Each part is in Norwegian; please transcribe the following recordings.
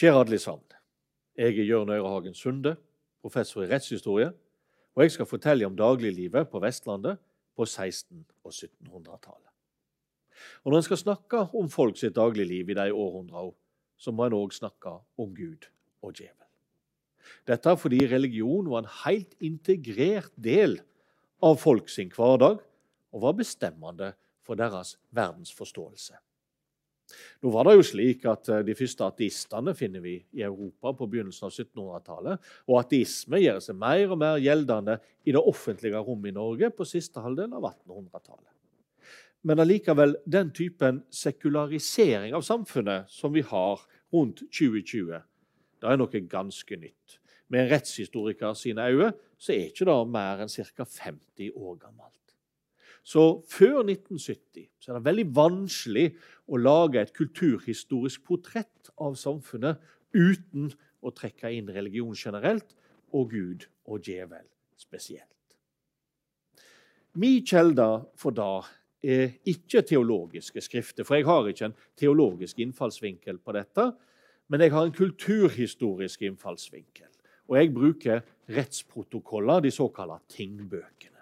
Kjære alle sammen. Jeg er Jørn Øyrehagen Sunde, professor i rettshistorie, og jeg skal fortelle om dagliglivet på Vestlandet på 1600- og 1700-tallet. Og Når en skal snakke om folk sitt dagligliv i de århundrene, så må en òg snakke om Gud og djevel. Dette fordi religion var en helt integrert del av folk sin hverdag og var bestemmende for deres verdensforståelse. Nå var det jo slik at eh, De første ateistene finner vi i Europa på begynnelsen av 1700-tallet. Og ateisme gjør seg mer og mer gjeldende i det offentlige rommet i Norge på siste halvdel av 1800-tallet. Men allikevel, den typen sekularisering av samfunnet som vi har rundt 2020, det er noe ganske nytt. Med en rettshistoriker sine øyne så er ikke det mer enn ca. 50 år gammelt. Så før 1970 så er det veldig vanskelig å lage et kulturhistorisk portrett av samfunnet uten å trekke inn religion generelt og Gud og djevel spesielt. Min kilde for det er ikke teologiske skrifter, for jeg har ikke en teologisk innfallsvinkel på dette, men jeg har en kulturhistorisk innfallsvinkel. Og jeg bruker rettsprotokoller, de såkalte tingbøkene.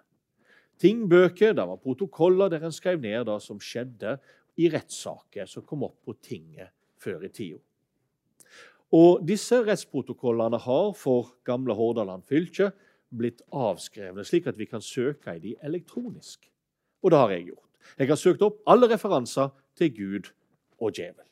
Tingbøker det var protokoller der en skrev ned det som skjedde i rettssaker som kom opp på tinget før i tida. Og disse rettsprotokollene har for gamle Hordaland fylke blitt avskrevne, slik at vi kan søke i de elektronisk. Og det har jeg gjort. Jeg har søkt opp alle referanser til Gud og djevel.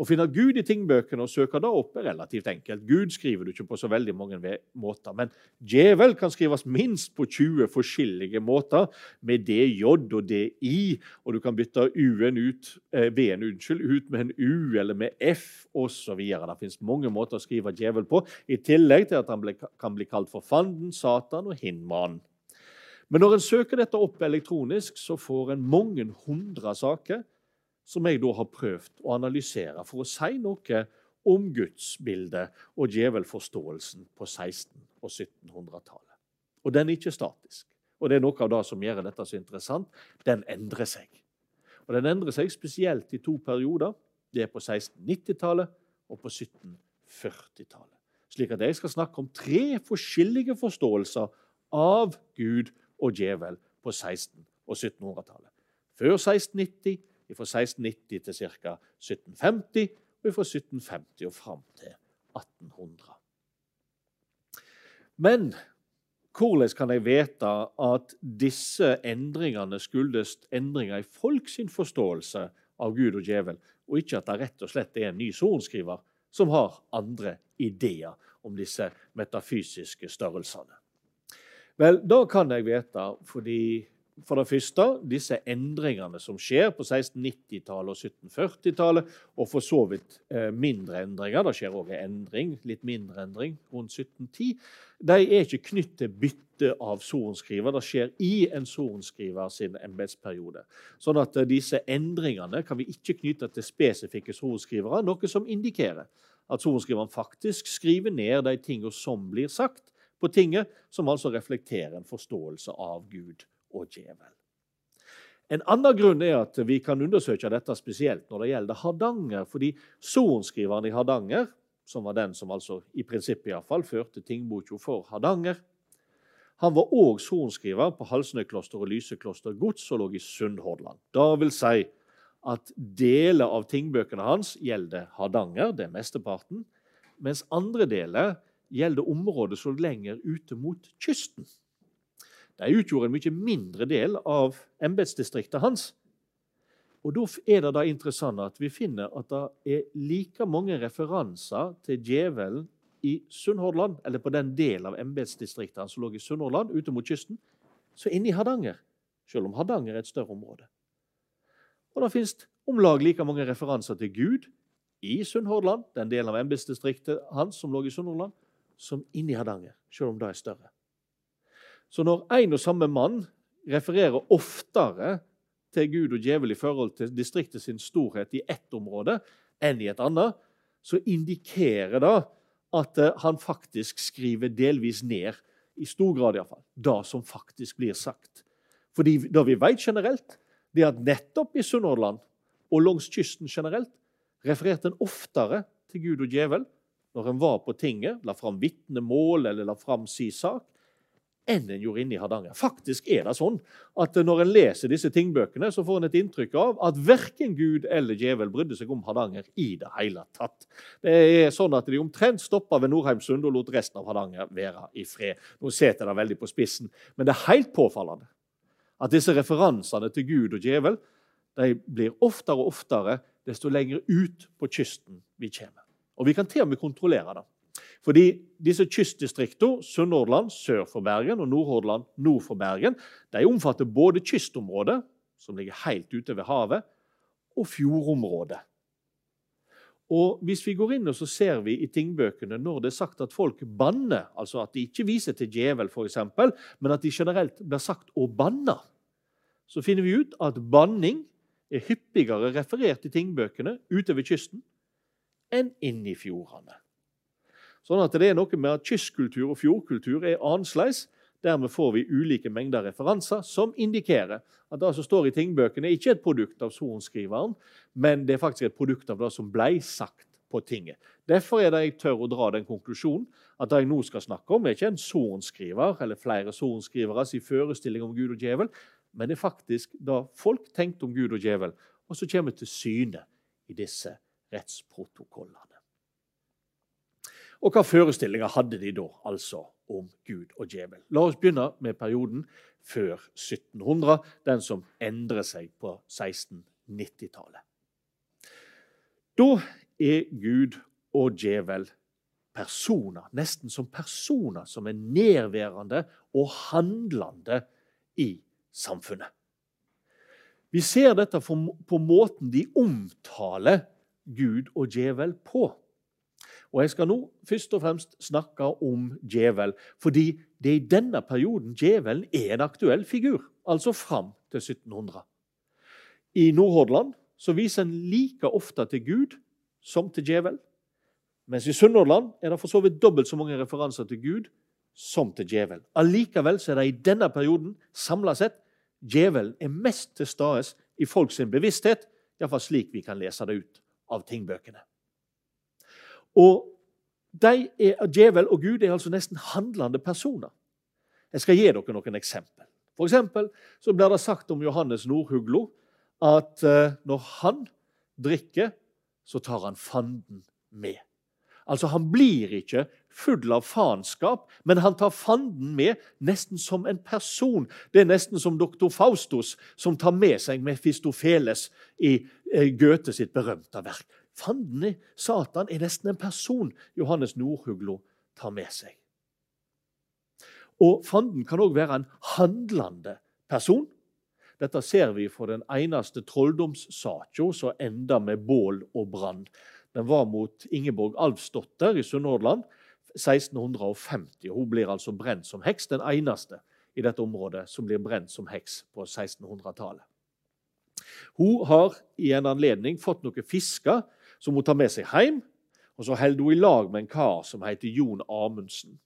Å finne Gud i tingbøkene og søke det opp er relativt enkelt. Gud skriver du ikke på så veldig mange måter. Men djevel kan skrives minst på 20 forskjellige måter, med DJ og DI. Og du kan bytte U-en ut, eh, V-en unnskyld, ut med en U eller med F osv. Det fins mange måter å skrive djevel på, i tillegg til at han kan bli kalt for fanden, Satan og Hinman. Men når en søker dette opp elektronisk, så får en mange hundre saker som jeg da har prøvd å analysere for å si noe om gudsbildet og djevelforståelsen på 1600- og 1700-tallet. Og den er ikke statisk. Og det er noe av det som gjør dette så interessant. Den endrer seg. Og Den endrer seg spesielt i to perioder. Det er på 1690-tallet og på 1740-tallet. Slik at jeg skal snakke om tre forskjellige forståelser av Gud og djevel på 1600- og 1700-tallet. Før 1690 fra 1690 til ca. 1750, og fra 1750 og fram til 1800. Men hvordan kan jeg vite at disse endringene skyldes endringer i folks forståelse av Gud og djevel, og ikke at det rett og slett er en ny sorenskriver som har andre ideer om disse metafysiske størrelsene? Vel, da kan jeg vite fordi for det første disse endringene som skjer på 1690-tallet og 1740-tallet, og for så vidt eh, mindre endringer. Det skjer òg en endring, litt mindre endring rundt 1710. De er ikke knyttet til bytte av sorenskriver. Det skjer i en sorenskriver sin embetsperiode. Sånn at eh, disse endringene kan vi ikke knytte til spesifikke sorenskrivere, noe som indikerer at sorenskriveren faktisk skriver ned de tingene som blir sagt på tinget, som altså reflekterer en forståelse av Gud og djevel. En annen grunn er at vi kan undersøke dette spesielt når det gjelder Hardanger. fordi sorenskriveren i Hardanger, som var den som altså i prinsippet i fall førte tingboka for Hardanger, han var òg sorenskriver på Halsnøykloster og Lysekloster gods og lå i Sunnhordland. Det vil si at deler av tingbøkene hans gjelder Hardanger, det er mesteparten, mens andre deler gjelder området så lenger ute mot kysten. De utgjorde en mye mindre del av embetsdistriktet hans. Og Da er det da interessant at vi finner at det er like mange referanser til djevelen i Sunnhordland, eller på den delen av embetsdistriktet som lå i Sunnhordland, ute mot kysten, så inne i Hardanger. Selv om Hardanger er et større område. Og Det finnes om lag like mange referanser til Gud i Sunnhordland, den delen av embetsdistriktet hans som lå i Sunnhordland, som inne i Hardanger, selv om det er større. Så når en og samme mann refererer oftere til Gud og djevel i forhold til distriktet sin storhet i ett område enn i et annet, så indikerer det at eh, han faktisk skriver delvis ned, i stor grad iallfall, det som faktisk blir sagt. Fordi Det vi vet generelt, det er at nettopp i Sunnhordland og langs kysten generelt refererte en oftere til Gud og djevel når en var på tinget, la fram vitnemål eller la fram si sak, enn en gjorde inne i Hardanger. Faktisk er det sånn at når en leser disse tingbøkene, så får en et inntrykk av at verken Gud eller djevel brydde seg om Hardanger i det hele tatt. Det er sånn at De omtrent stoppa ved Nordheimsund og lot resten av Hardanger være i fred. Nå setter jeg det veldig på spissen, men det er helt påfallende at disse referansene til Gud og djevel de blir oftere og oftere desto lenger ut på kysten vi kommer. Og vi kan til og med kontrollere det. Fordi disse kystdistriktene, Sunnhordland sør for Bergen og Nordhordland nord for Bergen, de omfatter både kystområdet, som ligger helt ute ved havet, og fjordområdet. Og Hvis vi går inn og så ser vi i tingbøkene når det er sagt at folk banner, altså at de ikke viser til djevel, f.eks., men at de generelt blir sagt å banne, så finner vi ut at banning er hyppigere referert i tingbøkene ute ved kysten enn inni fjordene. Sånn at det er noe med at kystkultur og fjordkultur er annerledes. Dermed får vi ulike mengder referanser som indikerer at det som står i tingbøkene, ikke er et produkt av sorenskriveren, men det er faktisk et produkt av det som ble sagt på tinget. Derfor er det jeg tør å dra den konklusjonen at det jeg nå skal snakke om, er ikke en sorenskriver eller flere sorenskrivere sin forestilling om Gud og djevel, men det er faktisk da folk tenkte om Gud og djevel, og så kommer til syne i disse rettsprotokollene. Og hva forestillinger hadde de da altså om Gud og djevel? La oss begynne med perioden før 1700, den som endrer seg på 1690-tallet. Da er Gud og djevel personer, nesten som personer som er nærværende og handlende i samfunnet. Vi ser dette på måten de omtaler Gud og djevel på. Og Jeg skal nå først og fremst snakke om djevel, fordi det er i denne perioden djevelen er en aktuell figur, altså fram til 1700. I Nordhordland så viser en like ofte til Gud som til djevel. Mens i Sunnhordland er det for så vidt dobbelt så mange referanser til Gud som til djevel. Allikevel er det i denne perioden samla sett djevelen er mest til stede i folks bevissthet, iallfall slik vi kan lese det ut av tingbøkene. Og de er, Djevel og Gud er altså nesten handlende personer. Jeg skal gi dere noen eksempel. For eksempel så blir det sagt om Johannes Nordhuglo at uh, når han drikker, så tar han fanden med. Altså, Han blir ikke full av faenskap, men han tar fanden med nesten som en person. Det er nesten som doktor Faustus, som tar med seg Mefistofeles i eh, Goethe sitt berømte verk. Fanden, Satan, er nesten en person Johannes Nordhuglo tar med seg. Og Fanden kan òg være en handlende person. Dette ser vi for den eneste trolldomssaka som ender med bål og brann. Den var mot Ingeborg Alvsdotter i Sunnhordland 1650. Hun blir altså brent som heks, den eneste i dette området som blir brent som heks på 1600-tallet. Hun har i en anledning fått noen fisker som hun tar med seg hjem. Og Så holder hun i lag med en kar som heter Jon Amundsen.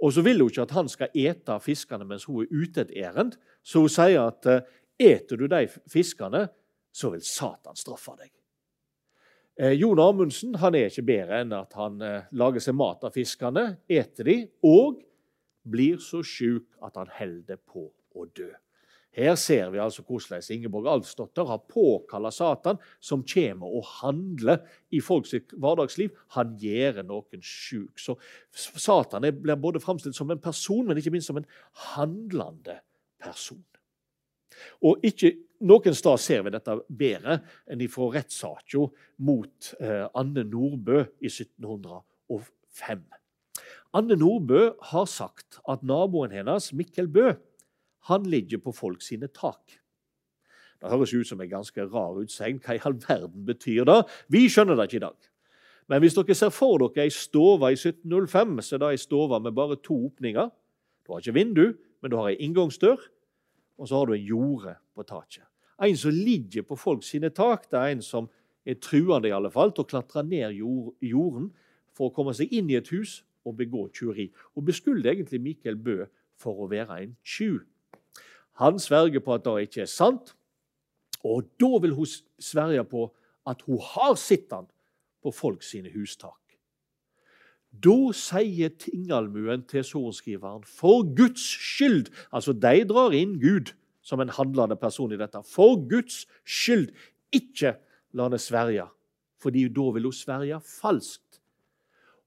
Og Så vil hun ikke at han skal ete fiskene mens hun er ute et ærend, så hun sier at eh, eter du de fiskene, så vil Satan straffe deg. Eh, Jon Amundsen han er ikke bedre enn at han eh, lager seg mat av fiskene, eter de, og blir så sjuk at han holder på å dø. Her ser vi altså hvordan Ingeborg Alfsdotter har påkalla Satan, som kommer og handler i folks hverdagsliv. Han gjør noen sjuk. Så Satan blir både framstilt som en person, men ikke minst som en handlende person. Og ikke noen steder ser vi dette bedre enn fra rettssaka mot eh, Anne Nordbø i 1705. Anne Nordbø har sagt at naboen hennes, Mikkel Bø, han ligger på folk sine tak. Det høres ut som en ganske rar utsegn. Hva i all verden betyr det? Vi skjønner det ikke i dag. Men hvis dere ser for dere ei stove i 1705, så er det ei stove med bare to åpninger. Du har ikke vindu, men du har ei inngangsdør, og så har du en jorde på taket. En som ligger på folk sine tak. Det er en som er truende i alle fall, til å klatre ned jorden for å komme seg inn i et hus og begå tyveri. Og beskylder egentlig Mikael Bø for å være en tjuv. Han sverger på at det ikke er sant, og da vil hun sverge på at hun har sett han på folk sine hustak. Da sier tingalmuen til sorenskriveren, for Guds skyld Altså, de drar inn Gud som en handlende person i dette. For Guds skyld, ikke la henne sverge, fordi da vil hun sverge falskt.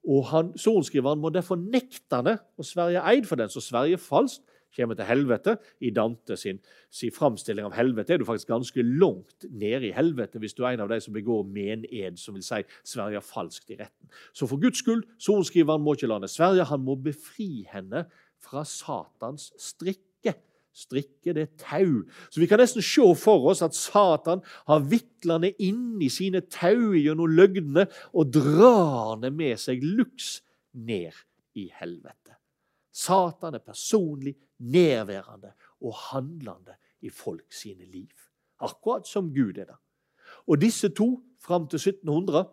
Og han, Sorenskriveren må derfor nekte henne å sverge eid for den som sverger falskt kommer til helvete. I Dante sin, sin framstilling av helvete er du faktisk ganske langt nede i helvete hvis du er en av de som begår mened, som vil si Sverige falskt i retten. Så for Guds skyld, sorenskriveren må ikke lande Sverige. Han må befri henne fra Satans strikke. Strikke det tau. Så vi kan nesten se for oss at Satan har inn i sine tau gjennom løgnene og drar henne med seg luks ned i helvete. Satan er personlig nedværende og handlende i folk sine liv. Akkurat som Gud er det. Og disse to, fram til 1700,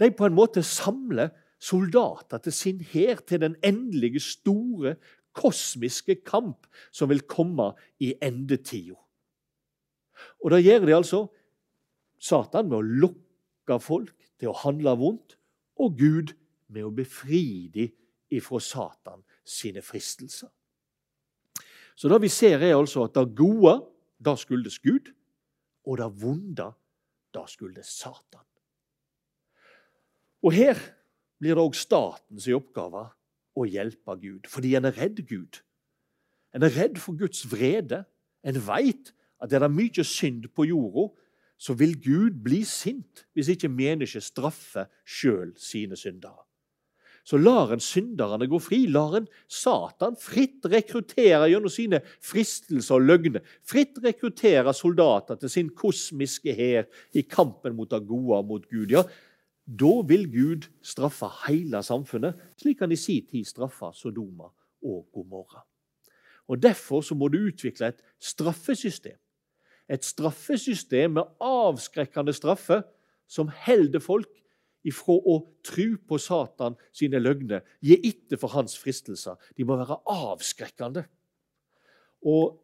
de på en måte samler soldater til sin hær til den endelige, store, kosmiske kamp som vil komme i endetida. Og da gjør de altså Satan med å lokke folk til å handle vondt, og Gud med å befri dem ifra Satan sine fristelser. Så det vi ser, er altså at det gode, det skyldes Gud, og det vonde, det skyldes Satan. Og her blir det òg statens oppgave å hjelpe Gud, fordi en er redd Gud. En er redd for Guds vrede. En veit at er det mye synd på jorda, så vil Gud bli sint hvis ikke mennesket straffer sjøl sine syndere så lar en synderne gå fri. Lar en Satan fritt rekruttere gjennom sine fristelser og løgner. Fritt rekruttere soldater til sin kosmiske hær i kampen mot det gode og mot Gud. Ja, da vil Gud straffe hele samfunnet, slik han i sin tid straffa Sodoma og Gomorra. Og Derfor så må du utvikle et straffesystem. Et straffesystem med avskrekkende straffe som holder folk ifra å tro på Satan sine løgner, gi etter for hans fristelser. De må være avskrekkende. Og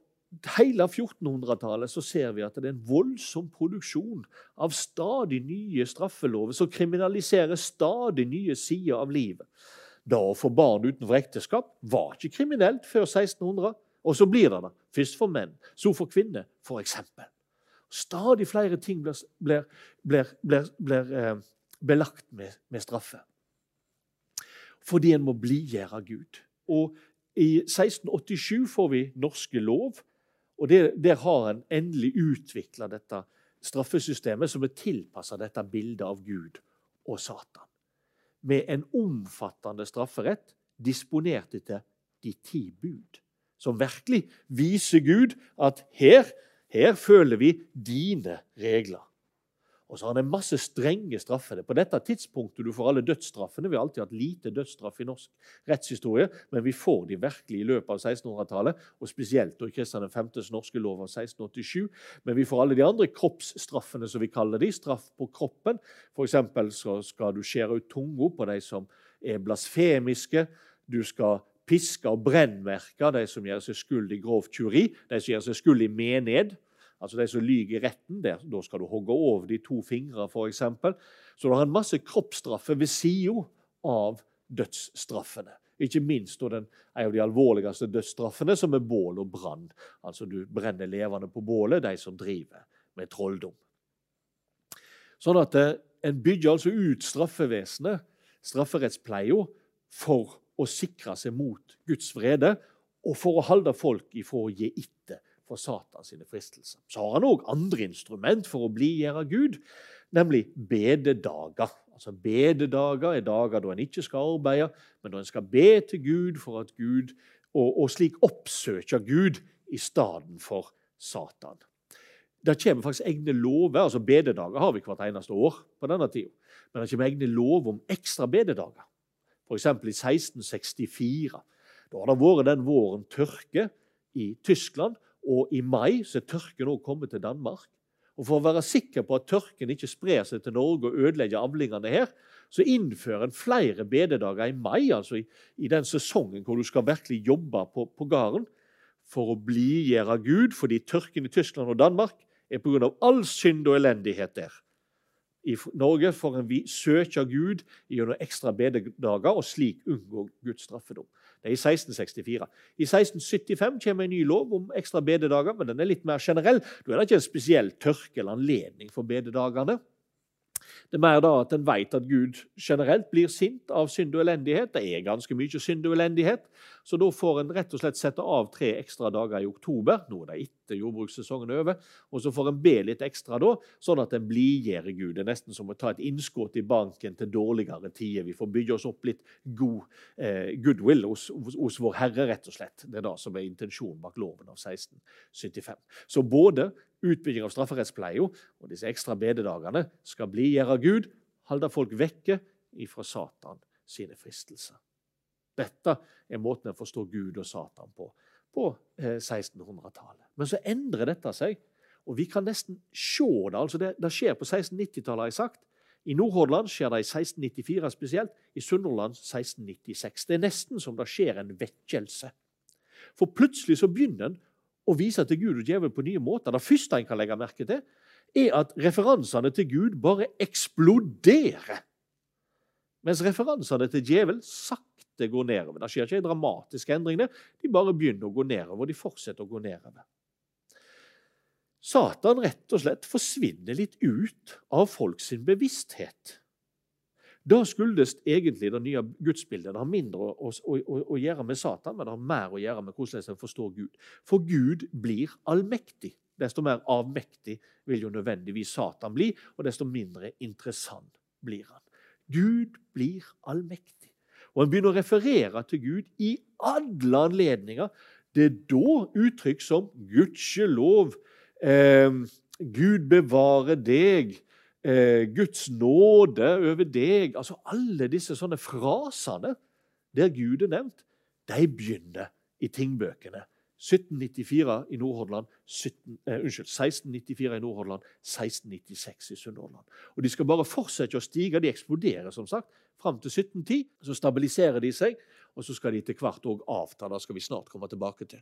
Hele 1400-tallet så ser vi at det er en voldsom produksjon av stadig nye straffelover som kriminaliserer stadig nye sider av livet. Da å få barn utenfor ekteskap var ikke kriminelt før 1600. Og så blir det det. Først for menn, så for kvinner, f.eks. Stadig flere ting blir, blir, blir, blir eh, belagt med, med straffe. Fordi en må blidgjøre Gud. Og I 1687 får vi norske lov, og der, der har en endelig utvikla dette straffesystemet som er tilpassa dette bildet av Gud og Satan. Med en omfattende strafferett disponert etter de ti bud. Som virkelig viser Gud at her, her følger vi dine regler. Og så har han en masse strenge straffer. På dette tidspunktet du får alle dødsstraffene. Vi har alltid hatt lite dødsstraff i norsk rettshistorie, men vi får de virkelig i løpet av 1600-tallet, og spesielt i Kristian 5.s norske lov av 1687. Men vi får alle de andre kroppsstraffene, som vi kaller de. Straff på kroppen. F.eks. så skal du skjære ut tunga på de som er blasfemiske. Du skal piske og brennmerke de som gjør seg skyld i grovt tjuri, de som gjør seg skyld i mened altså de som lyver i retten, der, da skal du hogge over de to fingrene f.eks. Så du har en masse kroppsstraffer ved sida av dødsstraffene. Ikke minst en av de alvorligste dødsstraffene, som er bål og brann. Altså du brenner levende på bålet, de som driver med trolldom. Sånn at eh, En bygger altså ut straffevesenet, strafferettspleia, for å sikre seg mot Guds vrede og for å holde folk ifra å gi etter for Satan sine fristelser. Så har han òg andre instrument for å blidgjøre Gud, nemlig bededager. Altså Bededager er dager da en ikke skal arbeide, men da en skal be til Gud for at Gud, og, og slik oppsøke Gud i stedet for Satan. Det kommer faktisk egne lover. altså Bededager har vi hvert eneste år på denne tida. Men det kommer egne lover om ekstra bededager. F.eks. i 1664. Da har det vært den våren tørke i Tyskland, og i mai så er tørken òg kommet til Danmark. Og For å være sikker på at tørken ikke sprer seg til Norge og ødelegger avlingene her, så innfører en flere bededager i mai, altså i, i den sesongen hvor du skal virkelig jobbe på, på gården for å blidgjøre Gud, fordi tørken i Tyskland og Danmark er pga. all synd og elendighet der. i Norge får en søke Gud gjennom ekstra bededager og slik unngå Guds straffedom. Det er i 1664. I 1675 kommer en ny lov om ekstra bededager, men den er litt mer generell. Da er det ikke en spesiell tørke eller anledning for bededagene. Det er mer da at en vet at Gud generelt blir sint av synd og elendighet. Det er ganske mye synd og elendighet, så da får en rett og slett sette av tre ekstra dager i oktober. Nå er det etter jordbrukssesongen er over. Og så får en be litt ekstra da, sånn at en blidgjør Gud. Det er nesten som å ta et innskudd i banken til dårligere tider. Vi får bygge oss opp litt god eh, goodwill hos, hos, hos, vår Herre, rett og slett. Det er det som er intensjonen bak loven av 1675. Så både utbygging av strafferettspleia og disse ekstra bededagene skal blidgjøre Gud, holde folk vekke ifra Satan sine fristelser. Dette er måten en forstår Gud og Satan på på 1600-tallet. Eh, Men så endrer dette seg, og vi kan nesten se det. altså Det, det skjer på 1690-tallet, har jeg sagt. I Nordhordland skjer det i 1694 spesielt, i Sunnhordland 1696. Det er nesten som det skjer en vekkelse. For plutselig så begynner en å vise til Gud og djevel på nye måter. Det første en kan legge merke til, er at referansene til Gud bare eksploderer. Mens referansene til djevel sakte går nedover. Det skjer ikke en dramatisk endring. De bare begynner å gå nedover. De fortsetter å gå nedover. Satan rett og slett forsvinner litt ut av folks bevissthet. Da skyldes egentlig det nye gudsbildet. Det har mindre å, å, å, å, gjøre med Satan, men det har mer å gjøre med hvordan en forstår Gud. For Gud blir allmektig. Desto mer avmektig vil jo nødvendigvis Satan bli, og desto mindre interessant blir han. Gud blir allmektig. Og Han begynner å referere til Gud i alle anledninger. Det er da uttrykk som 'gudskjelov', eh, 'Gud bevare deg', eh, Guds nåde over deg altså Alle disse sånne frasene der Gud er nevnt, de begynner i tingbøkene. 1794 i Nordhordland, 17, eh, unnskyld, 1694 i Nordhordland, 1696 i Sunnhordland. Og De skal bare fortsette å stige. De eksploderer som sagt, fram til 1710. Så stabiliserer de seg, og så skal de etter hvert òg avta. Det skal vi snart komme tilbake til.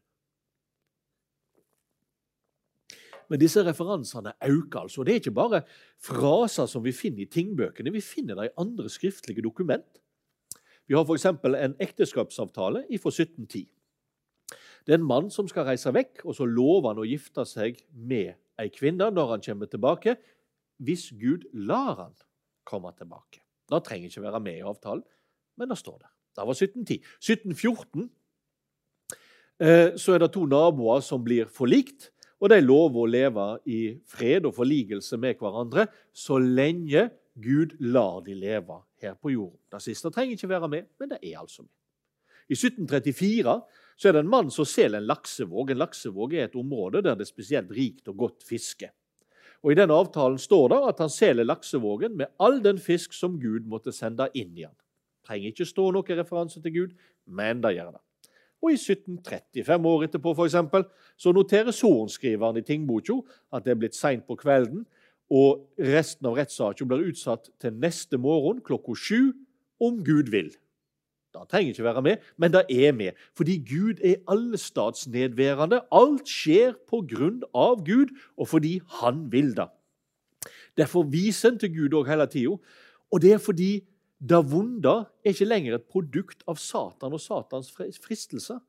Men disse referansene øker. altså. Det er ikke bare fraser som vi finner i tingbøkene, vi finner det i andre skriftlige dokument. Vi har f.eks. en ekteskapsavtale fra 1710. Det er en mann som skal reise vekk, og så lover han å gifte seg med ei kvinne når han kommer tilbake, hvis Gud lar han komme tilbake. Det trenger ikke være med i avtalen, men det står der. Det var 1710. 1714 eh, så er det to naboer som blir forlikt. Og de lover å leve i fred og forligelse med hverandre så lenge Gud lar de leve her på jorden. Det siste trenger ikke være med, men det er altså med. I 1734 så er det en mann som selger en laksevåg. En laksevåg er et område der det er spesielt rikt og godt fiske. Og I den avtalen står det at han selger laksevågen med all den fisk som Gud måtte sende inn i han. Trenger ikke stå noen referanse til Gud, men det gjør det. Og i 1735 år etterpå eksempel, så noterer sorenskriveren i tingboka at det er blitt seint på kvelden, og resten av rettssaken blir utsatt til neste morgen klokka sju, om Gud vil. Det trenger ikke være med, men det er med, fordi Gud er allestatsnedværende. Alt skjer på grunn av Gud, og fordi Han vil det. Derfor viser en til Gud òg hele tida, og det er fordi det vonde er ikke lenger et produkt av Satan og Satans fristelser.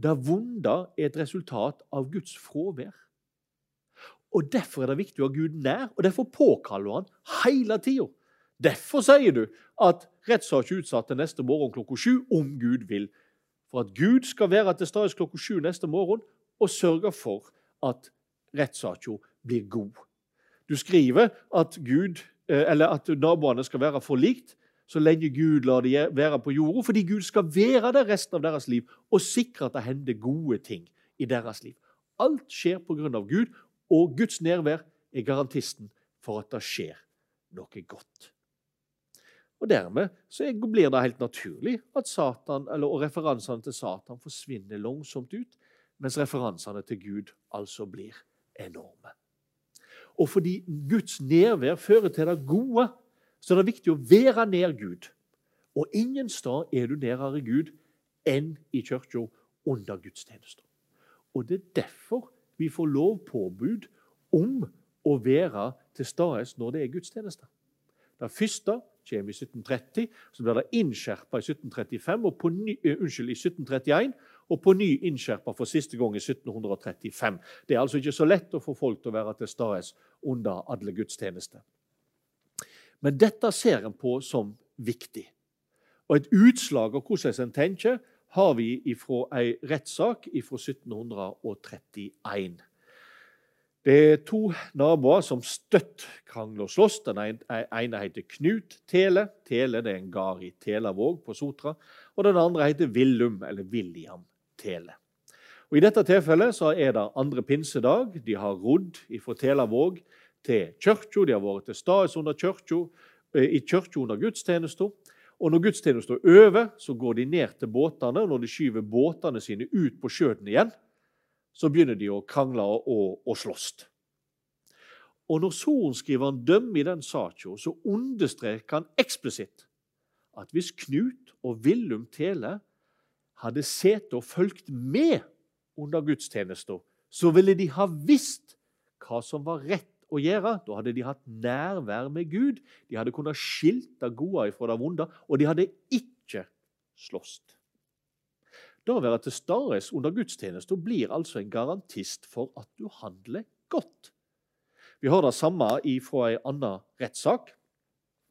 Det vonde er et resultat av Guds fravær. Og Derfor er det viktig å ha Gud nær, og derfor påkaller han hele tida. Derfor sier du at rettssak er utsatt til neste morgen klokka sju, om Gud vil. For at Gud skal være til stede klokka sju neste morgen og sørge for at rettssaka blir god. Du skriver at, Gud, eh, at naboene skal være forlikt, så lenge Gud lar de være på jorda, fordi Gud skal være der resten av deres liv og sikre at det hender gode ting i deres liv. Alt skjer av Gud, og Guds nærvær er garantisten for at det skjer noe godt. Og Dermed så blir det helt naturlig at Satan, eller, referansene til Satan forsvinner langsomt ut, mens referansene til Gud altså blir enorme. Og fordi Guds nærvær fører til det gode, så det er viktig å være nær Gud. Og ingen sted er du nærere Gud enn i kirka under gudstjenester. Og det er derfor vi får lovpåbud om å være til stede når det er gudstjeneste. Det første kommer i 1730, så blir det innskjerpa i 1735, og på ny, uh, unnskyld, i 1731, og på ny innskjerpa for siste gang i 1735. Det er altså ikke så lett å få folk til å være til stede under alle gudstjenester. Men dette ser en på som viktig. Og et utslag av hvordan en tenker, har vi fra ei rettssak fra 1731. Det er to naboer som støtt krangler og slåss. Den ene heter Knut Tele. Tele det er en gard i Telavåg på Sotra. Og den andre heter Willum, eller William Tele. Og I dette tilfellet så er det andre pinsedag. De har rodd fra Telavåg til kirka. De har vært til stades under kirka, eh, i kirka under gudstjenesta. Og Når gudstjenesta er over, så går de ned til båtene. og Når de skyver båtene sine ut på sjøen igjen, så begynner de å krangle og, og slåss. Og Når sorenskriveren dømmer i den saka, så understreker han eksplisitt at hvis Knut og Willum Tele hadde sett og fulgt med under gudstjenesta, så ville de ha visst hva som var rett å gjøre. Da hadde de hatt nærvær med Gud. De hadde kunnet skilt det gode ifra det vonde, og de hadde ikke slåss. Det å være til stede under gudstjenesten blir altså en garantist for at du handler godt. Vi har det samme fra en annen rettssak.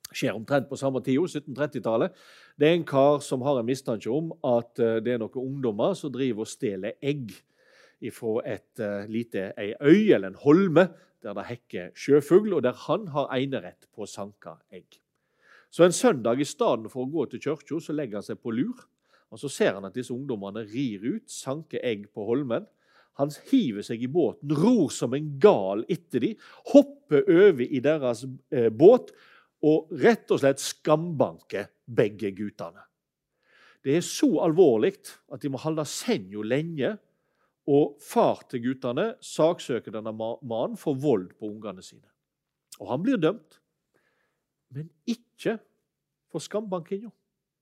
Skjer omtrent på samme tid, 1730-tallet. Det er en kar som har en mistanke om at eh, det er noen ungdommer som driver og stjeler egg fra et uh, lite, ei øy eller en holme der det hekker sjøfugl, og der han har enerett på å sanke egg. Så en søndag i stedet for å gå til kirka, så legger han seg på lur. og Så ser han at disse ungdommene rir ut, sanker egg på holmen. Han hiver seg i båten, ror som en gal etter dem, hopper over i deres eh, båt og rett og slett skambanker begge guttene. Det er så alvorlig at de må holde senja lenge og far til guttene saksøker denne mannen for vold på ungene sine. Og han blir dømt, men ikke for skambankinga.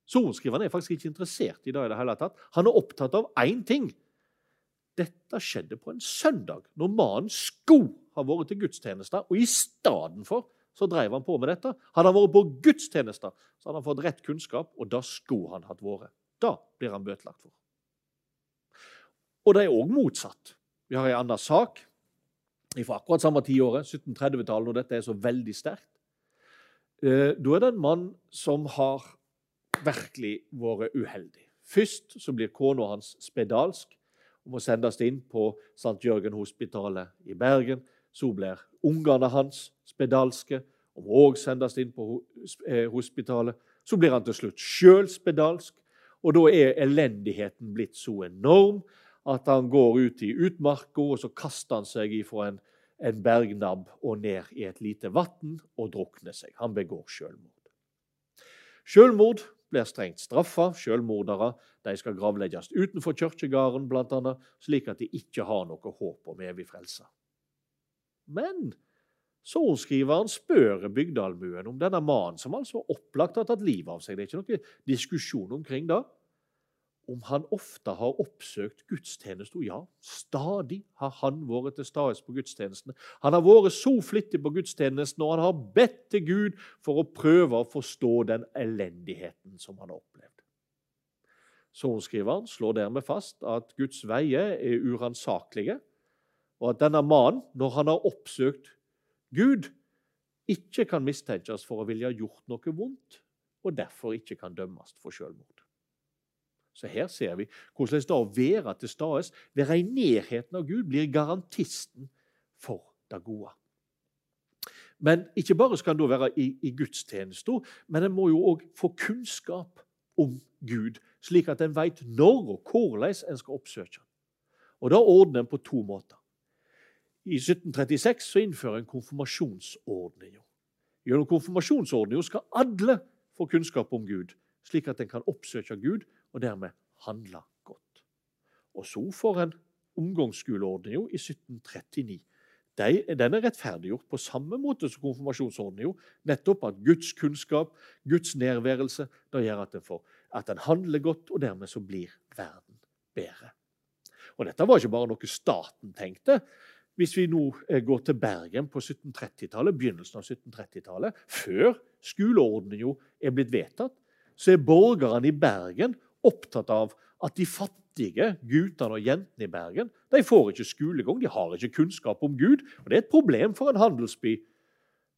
Sorenskriveren er faktisk ikke interessert i det i det hele tatt. Han er opptatt av én ting. Dette skjedde på en søndag, når mannen skulle ha vært til gudstjenester, og i stedet for så drev han på med dette. Hadde han vært på gudstjenester, så hadde han fått rett kunnskap, og da skulle han hatt vært. Da blir han bøtelagt for. Og det er òg motsatt. Vi har en annen sak fra akkurat samme tiåret, 1730-tallet, når dette er så veldig sterkt. Eh, da er det en mann som har virkelig vært uheldig. Først så blir kona hans spedalsk og må sendes inn på St. Jørgen-hospitalet i Bergen. Så blir ungene hans spedalske og må òg sendes inn på eh, hospitalet. Så blir han til slutt sjøl spedalsk, og da er elendigheten blitt så enorm at han går ut i utmarka, og så kaster han seg ifra en, en bergnabb og ned i et lite vann og drukner seg. Han begår selvmord. Selvmord blir strengt straffa. Selvmordere de skal gravlegges utenfor kirkegården, annet, slik at de ikke har noe håp om evig frelse. Men sorenskriveren spør bygdeallmuen om denne mannen, som altså opplagt har tatt livet av seg. Det er ikke noe diskusjon omkring det om han ofte har oppsøkt gudstjenesten. Ja, stadig har han vært til stede på gudstjenestene. Han har vært så flittig på gudstjenesten, og han har bedt til Gud for å prøve å forstå den elendigheten som han har opplevd. Sorenskriveren slår dermed fast at Guds veier er uransakelige, og at denne mannen, når han har oppsøkt Gud, ikke kan mistenkes for å ville ha gjort noe vondt, og derfor ikke kan dømmes for selvmord. Så her ser vi hvordan det å være til stede, være i av Gud, blir garantisten for det gode. Men ikke bare skal en da være i, i gudstjenesten, men en må jo òg få kunnskap om Gud, slik at en veit når og hvordan en skal oppsøke ham. Og Da ordner en på to måter. I 1736 så innfører en konfirmasjonsordninga. Gjennom konfirmasjonsordninga skal alle få kunnskap om Gud, slik at en kan oppsøke Gud og dermed handle godt. Og så får en omgangsskoleordninga i 1739. Den er rettferdiggjort på samme måte som konfirmasjonsordninga. Nettopp at Guds kunnskap, Guds nærværelse, det gjør at en handler godt, og dermed så blir verden bedre. Og Dette var ikke bare noe staten tenkte. hvis vi nå eh, går til Bergen på 1730-tallet, begynnelsen av 1730-tallet, før skoleordninga er blitt vedtatt, så er borgerne i Bergen opptatt av at de fattige guttene og jentene i Bergen de får ikke skolegang, de har ikke kunnskap om Gud. og Det er et problem for en handelsby.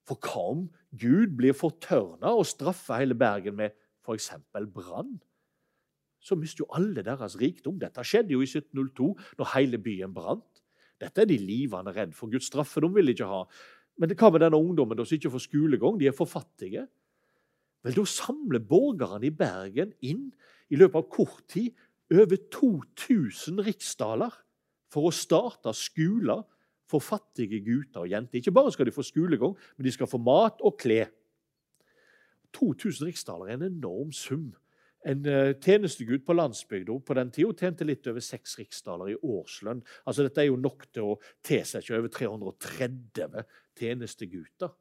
For hva om Gud blir fortørna og straffer hele Bergen med f.eks. brann? Så mister jo alle deres rikdom. Dette skjedde jo i 1702, når hele byen brant. Dette er de livende redd for. Guds straffe de vil ikke ha. Men hva med denne ungdommen som ikke får skolegang? De er for fattige. Vel, Da samler borgerne i Bergen inn i løpet av kort tid over 2000 riksdaler for å starte skoler for fattige gutter og jenter. Ikke bare skal de få skolegang, men de skal få mat og klær. 2000 riksdaler er en enorm sum. En uh, tjenestegutt på landsbygda på den tida tjente litt over seks riksdaler i årslønn. Altså Dette er jo nok til å tilsette over 330 tjenestegutter.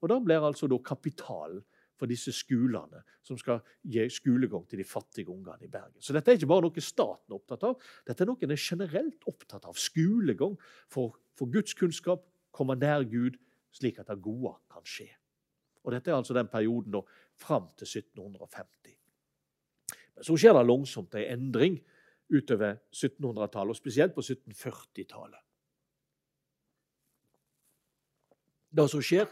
Og Da blir altså da kapitalen for disse skolene som skal gi skolegang til de fattige ungene i Bergen. Så dette er ikke bare noe staten er opptatt av, dette er noe en er generelt opptatt av. Skolegang for, for Guds kunnskap, komme nær Gud, slik at det gode kan skje. Og Dette er altså den perioden da, fram til 1750. Men så skjer det langsomt en endring utover 1700-tallet, og spesielt på 1740-tallet. Det som skjer,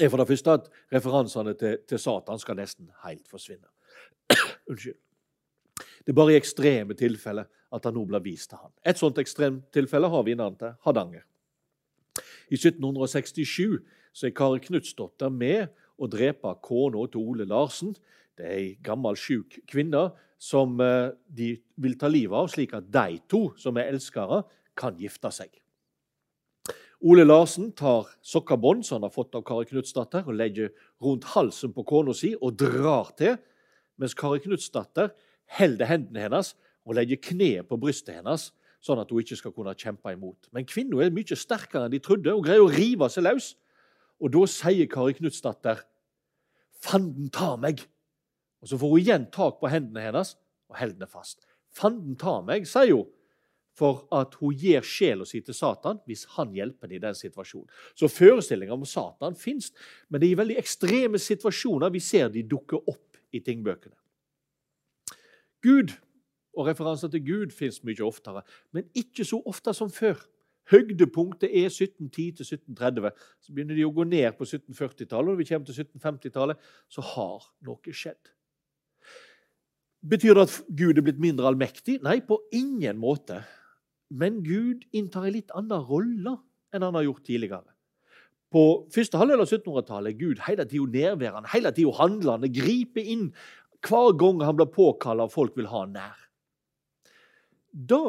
er for det første at referansene til, til Satan skal nesten helt forsvinne. Unnskyld. Det er bare i ekstreme tilfeller at han nå blir vist til han. Et sånt ekstremt tilfelle har vi i til Hardanger. I 1767 så er Kari Knutsdotter med å drepe kona til Ole Larsen. Det er ei gammel, sjuk kvinne som eh, de vil ta livet av, slik at de to, som er elskere, kan gifte seg. Ole Larsen tar sokkabånd som han har fått av Kari Knutsdatter, og legger rundt halsen på kona si og drar til, mens Kari Knutsdatter holder hendene hennes og legger kneet på brystet hennes, sånn at hun ikke skal kunne kjempe imot. Men kvinna er mye sterkere enn de trodde og greier å rive seg løs. Og da sier Kari Knutsdatter, 'Fanden ta meg!' Og Så får hun igjen tak på hendene hennes og holder henne fast. 'Fanden ta meg', sier hun for at hun gir sjela si til Satan hvis han hjelper henne i den situasjonen. Så forestillinga om Satan fins, men det er i veldig ekstreme situasjoner vi ser de dukke opp i tingbøkene. Gud og referanser til Gud fins mye oftere, men ikke så ofte som før. Høydepunktet er 1710 1730. Så begynner de å gå ned på 1740-tallet, og når vi kommer til 1750-tallet, så har noe skjedd. Betyr det at Gud er blitt mindre allmektig? Nei, på ingen måte. Men Gud inntar en litt annen rolle enn han har gjort tidligere. På første halvdel av 1700-tallet er Gud hele tida nærværende, hele tida handlende, griper inn hver gang han blir påkalla og folk vil ha han nær. Da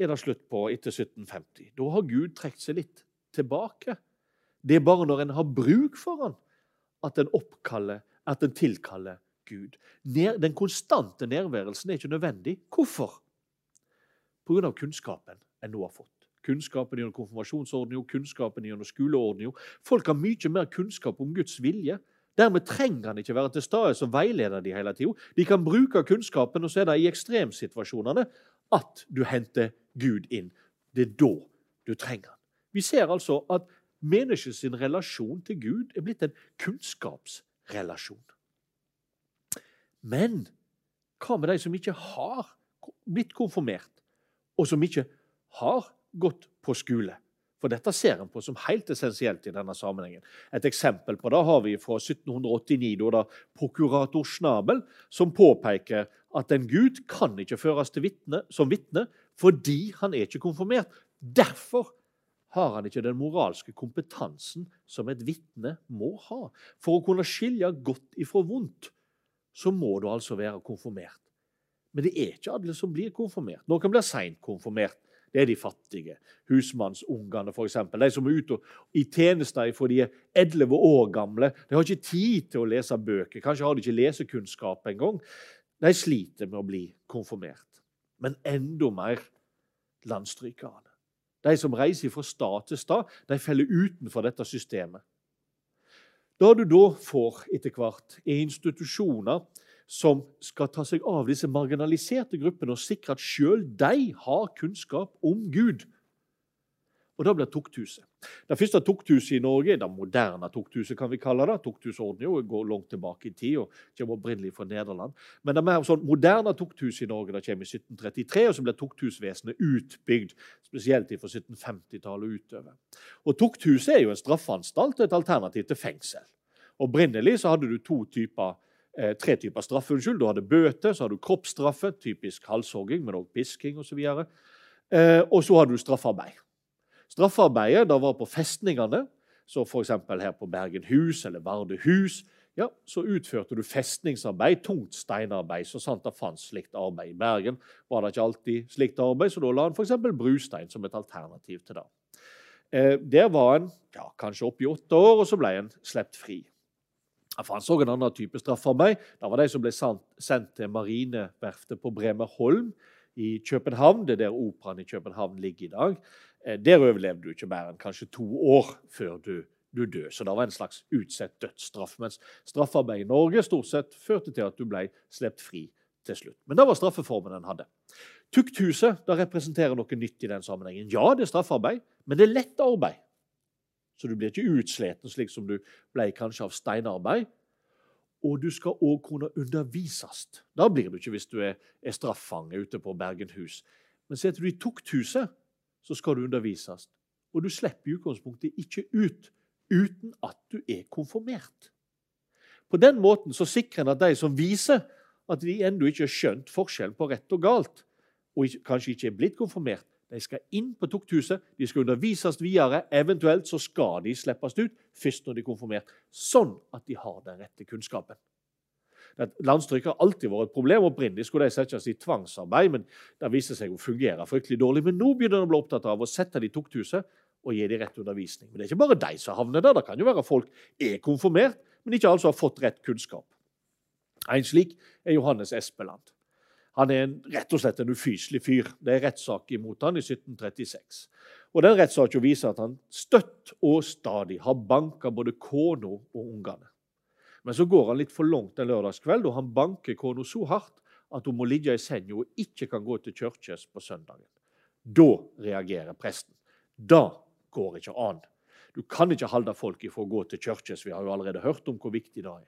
er det slutt på etter 1750. Da har Gud trukket seg litt tilbake. Det er bare når en har bruk for han, at en oppkaller, at en tilkaller Gud. Den konstante nærværelsen er ikke nødvendig. Hvorfor? Pga. kunnskapen en nå har fått. Kunnskapen gjennom konfirmasjonsordninga, kunnskapen gjennom skoleordninga. Folk har mye mer kunnskap om Guds vilje. Dermed trenger han ikke være til stede som veileder de hele tida. De kan bruke kunnskapen, og så er det i ekstremsituasjonene at du henter Gud inn. Det er da du trenger han. Vi ser altså at menneskets relasjon til Gud er blitt en kunnskapsrelasjon. Men hva med de som ikke har blitt konfirmert, og som ikke har gått på skole? For dette ser en på som helt essensielt i denne sammenhengen. Et eksempel på det har vi fra 1789, da det prokurator Schnabel som påpeker at en gud kan ikke føres vittne, som vitne fordi han er ikke konfirmert. Derfor har han ikke den moralske kompetansen som et vitne må ha. For å kunne skille godt ifra vondt så må du altså være konfirmert. Men det er ikke alle som blir konfirmert. Noen blir seint konfirmert. Det er de fattige. Husmannsungene, f.eks. De som er ute i tjenester fra de er 11 år gamle. De har ikke tid til å lese bøker. Kanskje har de ikke lesekunnskap engang. De sliter med å bli konfirmert. Men enda mer landstrykerne. De som reiser fra stad til stad, de faller utenfor dette systemet. Da du da får etter hvert er institusjoner som skal ta seg av disse marginaliserte gruppene og sikre at sjøl de har kunnskap om Gud, Og da blir tukthuset. Det første tukthuset i Norge, det moderne tukthuset, kan vi kalle det. Tukthusordningen går langt tilbake i tid og kommer opprinnelig fra Nederland. Men det mer sånn moderne tukthuset i Norge det kommer i 1733, og så blir tukthusvesenet utbygd, spesielt fra 1750-tallet og utover. Og Tukthuset er jo en straffeanstalt og et alternativ til fengsel. Opprinnelig så hadde du to typer eh, tre typer straffe. unnskyld. Du hadde bøter, så hadde du kroppsstraffe, typisk halshogging, men også pisking osv. Og, så eh, og så hadde du straffarbeid. Straffarbeidet da var på festningene, så f.eks. her på Bergenhus eller Vardøhus, ja, så utførte du festningsarbeid, tungt steinarbeid, så sant det fantes slikt arbeid. I Bergen var det ikke alltid slikt arbeid, så da la en f.eks. brustein som et alternativ til det. Eh, der var en ja, kanskje oppi åtte år, og så ble en sluppet fri. Fantes òg en annen type straffarbeid. Det var de som ble sendt til marineverftet på Bremerholm i København. Det er der operaen i København ligger i dag. Eh, der overlevde du ikke mer enn kanskje to år før du, du død. Så det var en slags utsett dødsstraff. Mens straffarbeid i Norge stort sett førte til at du ble sluppet fri til slutt. Men det var straffeformen den hadde. Tukthuset det representerer noe nytt i den sammenhengen. Ja, det er straffarbeid, men det er lett arbeid. Så du blir ikke utsliten slik som du ble kanskje av steinarbeid. Og du skal òg kunne undervises. Da blir du ikke hvis du er, er straffange ute på Bergenhus. Men setter du i tukthuset, så skal du undervises. Og du slipper i utgangspunktet ikke ut uten at du er konfirmert. På den måten så sikrer en at de som viser at de ennå ikke har skjønt forskjellen på rett og galt, og kanskje ikke er blitt konfirmert, de skal inn på tukthuset, de skal undervises videre. Eventuelt så skal de slippes ut først når de er konfirmert, sånn at de har den rette kunnskapen. Landstryk har alltid vært et problem. Opprinnelig skulle de settes i tvangsarbeid, men det viste seg å fungere fryktelig dårlig. Men nå begynner de å bli opptatt av å sette de i tukthuset og gi de rett undervisning. Men det er ikke bare de som havner der. Det kan jo være folk er konfirmert, men ikke altså har fått rett kunnskap. En slik er Johannes Espeland. Han er en, rett og slett en ufyselig fyr. Det er rettssak imot han i 1736. Og Den rettssaken viser at han støtt og stadig har banka både kona og ungene. Men så går han litt for langt en lørdagskveld, og han banker kona så hardt at hun må ligge i senga og ikke kan gå til kirkes på søndagen. Da reagerer presten. Da går ikke an. Du kan ikke holde folk ifra å gå til kirkes. Vi har jo allerede hørt om hvor viktig det er.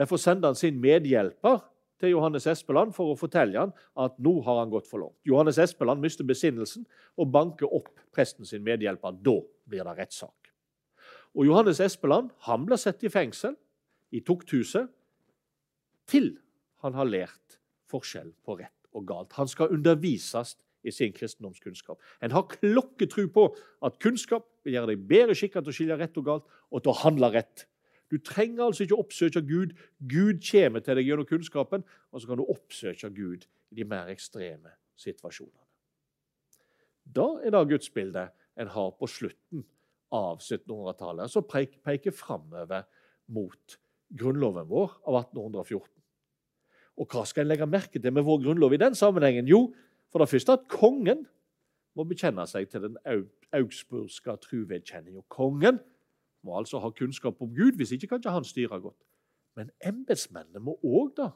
Derfor sender han sin medhjelper til Johannes Espeland for å fortelle han at nå har han gått for langt. Johannes Espeland mister besinnelsen og banker opp presten sin medhjelper. Da blir det rettssak. Og Johannes Espeland han blir satt i fengsel i tukthuset til han har lært forskjell på rett og galt. Han skal undervises i sin kristendomskunnskap. En har klokketru på at kunnskap vil gjøre deg bedre skikka til å skille rett og galt og til å handle rett. Du trenger altså ikke oppsøke Gud. Gud kommer til deg gjennom kunnskapen, og så kan du oppsøke Gud i de mer ekstreme situasjonene. Da er det gudsbildet en har på slutten av 1700-tallet, som peker framover mot grunnloven vår av 1814. Og hva skal en legge merke til med vår grunnlov i den sammenhengen? Jo, for det første at kongen må bekjenne seg til den augsburgske truvedkjenning. Og kongen må altså ha kunnskap om Gud, hvis ikke kan ikke han styre godt. Men embetsmennene må òg, da.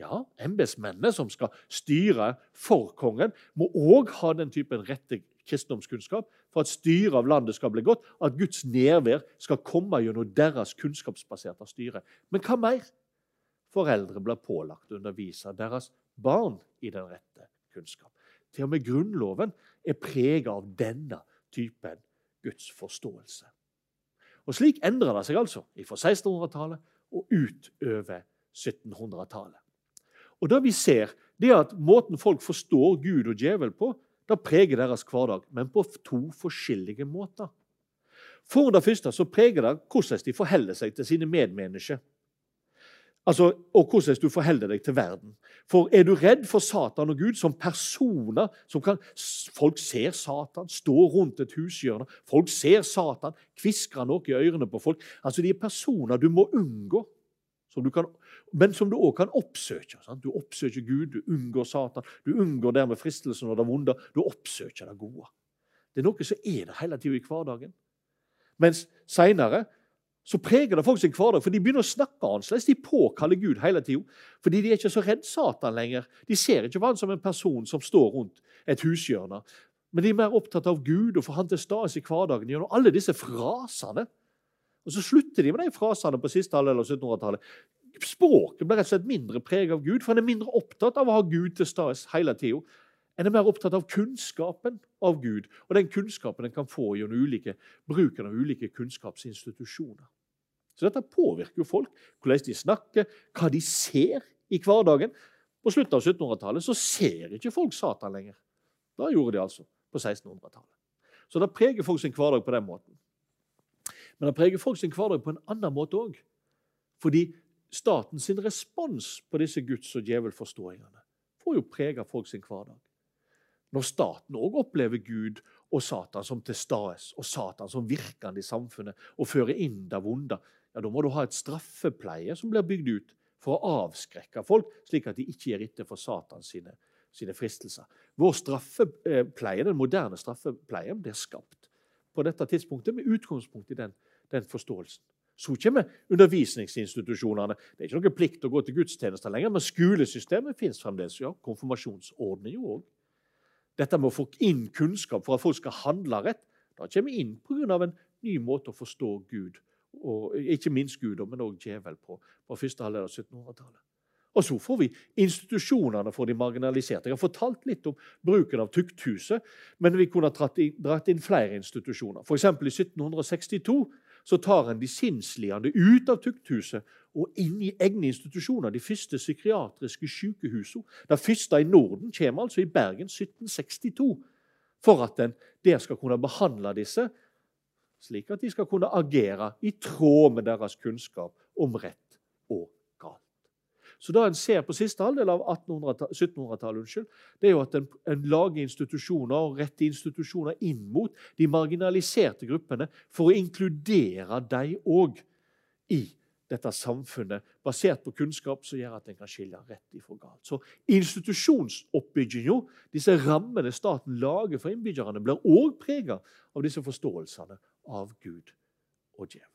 Ja, embetsmennene som skal styre for kongen, må òg ha den typen rette kristendomskunnskap for at styret av landet skal bli godt, at Guds nærvær skal komme gjennom deres kunnskapsbaserte styre. Men hva mer? Foreldre blir pålagt å undervise deres barn i den rette kunnskap. Til og med Grunnloven er prega av denne typen Guds forståelse. Og Slik endrer det seg altså fra 1600-tallet og utover 1700-tallet. Og Det vi ser, det er at måten folk forstår Gud og djevel på, det preger deres hverdag, men på to forskjellige måter. For det første så preger det hvordan de forholder seg til sine medmennesker. Altså, og hvordan du forholder deg til verden. For er du redd for Satan og Gud som personer som kan, Folk ser Satan stå rundt et hushjørne. Folk ser Satan kviskre noe i ørene på folk. Altså, De er personer du må unngå, som du kan, men som du òg kan oppsøke. Sant? Du oppsøker Gud, du unngår Satan. Du unngår dermed fristelsen og det vonde. Du oppsøker det gode. Det er noe som er der hele tida i hverdagen. Mens seinere så preger det folk sin hverdag, for de begynner å snakke annerledes. De påkaller Gud hele tida. Fordi de er ikke så redd Satan lenger. De ser ikke på han som en person som står rundt et hushjørne. Men de er mer opptatt av Gud og få Han til stede i hverdagen gjennom alle disse frasene. Og Så slutter de med de frasene på siste halvdel av 1700-tallet. Språket blir rett og slett mindre preget av Gud, for han er mindre opptatt av å ha Gud til stede hele tida. En er mer opptatt av kunnskapen av Gud, og den kunnskapen en kan få gjennom ulike, bruken av ulike kunnskapsinstitusjoner. Så Dette påvirker jo folk, hvordan de snakker, hva de ser i hverdagen. På slutten av 1700-tallet så ser ikke folk Satan lenger. Da gjorde de altså på 1600-tallet. Så det preger folk sin hverdag på den måten. Men det preger folk sin hverdag på en annen måte òg. Fordi statens respons på disse Guds- og djevelforståingene får jo prege folk sin hverdag. Når staten òg opplever Gud og Satan som til stede, og Satan som virkende i samfunnet, og fører inn det vonde, ja, da må du ha et straffepleie som blir bygd ut for å avskrekke folk, slik at de ikke gir etter for Satan sine, sine fristelser. Vår straffepleie, Den moderne straffepleien blir skapt på dette tidspunktet med utgangspunkt i den, den forståelsen. Så kommer undervisningsinstitusjonene. Det er ikke noe plikt å gå til gudstjenester lenger, men skolesystemet fins fremdeles. ja, Konfirmasjonsordning òg. Dette med å få inn kunnskap for at folk skal handle rett, da kommer vi inn pga. en ny måte å forstå Gud og ikke minst Gud, men òg djevel på, på første halvdel av 1700-tallet. Og så får vi institusjonene for de marginaliserte. Jeg har fortalt litt om bruken av tukthuset, men vi kunne ha dratt inn flere institusjoner. F.eks. i 1762 så tar en de sinnslidende ut av tukthuset og inn i egne institusjoner. De første psykiatriske sykehusene. Det første i Norden kommer altså i Bergen 1762. For at en der skal kunne behandle disse slik at de skal kunne agere i tråd med deres kunnskap om rett. Så det en ser på siste halvdel av 1700-tallet, det er jo at en, en, lager institusjoner og retter institusjoner inn mot de marginaliserte gruppene for å inkludere dem òg i dette samfunnet, basert på kunnskap som gjør at en kan skille rett ifra galt. Så institusjonsoppbygginga, disse rammene staten lager for innbyggerne, blir òg prega av disse forståelsene av Gud og djevel.